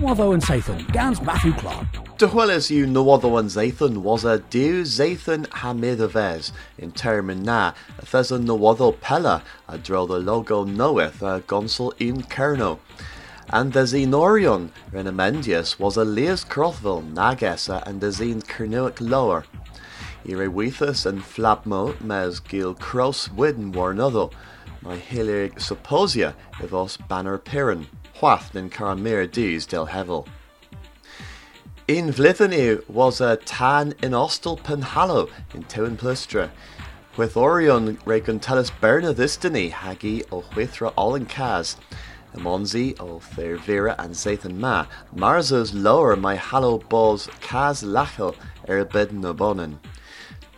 Nwatho and Sathan, Gans Matthew Clark. Dychweles yw Nwatho and Zathan was a diw Zathan hamid vez in term na, a thes a Nwatho pella a dro the logo knoweth a gonsel in Kerno. And the Zenorion Renamendius was a Leas Crothville nagessa and the Zine Kernuic lower. Ire weithus and flapmo mes gil cross widden war another, my hilig supposia if os banner piran, whath in caramir dees del hevel. In Vlithany was a tan in Ostel Penhallow in Tewin Plustra, with Orion Reguntellis Berna Thistany Hagi o Huithra Olin Kaz, Monzi o Thervira and Zathan Ma, Marzos lower my hallow balls Kaz Lachel er bed bonin.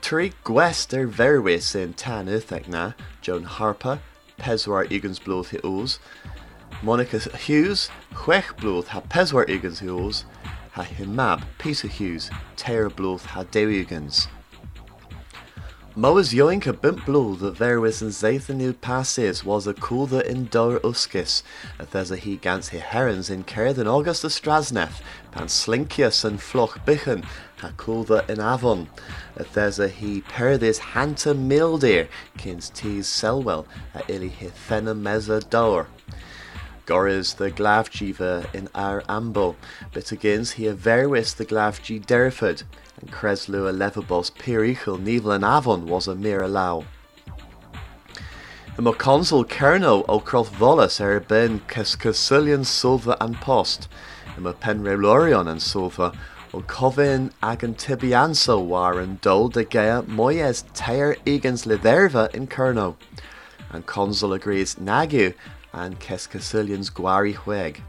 Tri gwest er verwis in tan uthekna, Joan Harper, Peswar Egan's blood he oos, Monica Hughes, Chwech blood ha Peswar Egan's he oos, ha himab Peter Hughes, Teir blood ha Dewigans. Moas Joinka bimp blue the verwis and Zathanu passes was a coolther in Dor Uskis, a thesa he gans he herons in Kerden August Strasneth, pan Slinkius and Floch Bichen, ha coolther in Avon, a thesa he perdis Hanta Mildeer, kins tees Selwell, a illy he Fena Meza Dor. Goris the Glavjiva in Ar Ambo, but agains he a verwis the Glavji Derford, and Creslu a levabos Pirichel Nivel and Avon was a mere allow. The consul Kerno o Croth Volus er ben Cascasulian Sulva and Post, and a Penrelorion and Sulva o Covin agan Tibianso war and Dol de Gea Moyes Teir Egans Liderva in Kerno, and consul agrees Nagu and Cascasulian's Guari Hueg.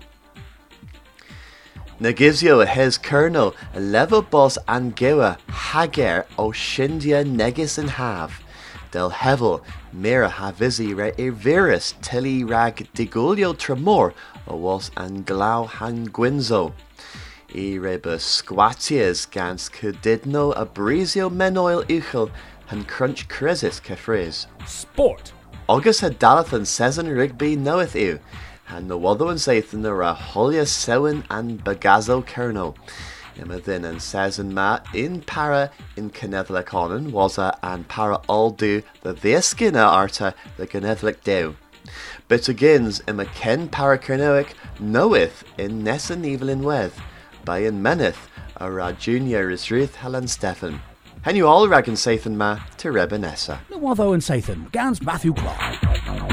Nagizio a level boss angewa hager o shindia negis and have. Del hevel mira havizi re virus tili rag digulio tremor o was an glau han gwinzo. I reba squatias gans cudidno abrizio menoil ichel and crunch crisis kefriz. Sport. August had Dalathan Season Rigby knoweth you, and the Waddo and Sathan are a Sewin and Bagazo Kerno. Imadhin and Season Ma in para in Canevla Conan a and para all do the Vieskina arta the Canevlic do. But agins ima Ken para Kernoic knoweth in Nessan Evelyn Weth, by in Meneth a ra junior is Ruth Helen Stephen. And you all ragan Sathan Ma to Rebanessa. Nwatho and Sathan, Gans Matthew Clark.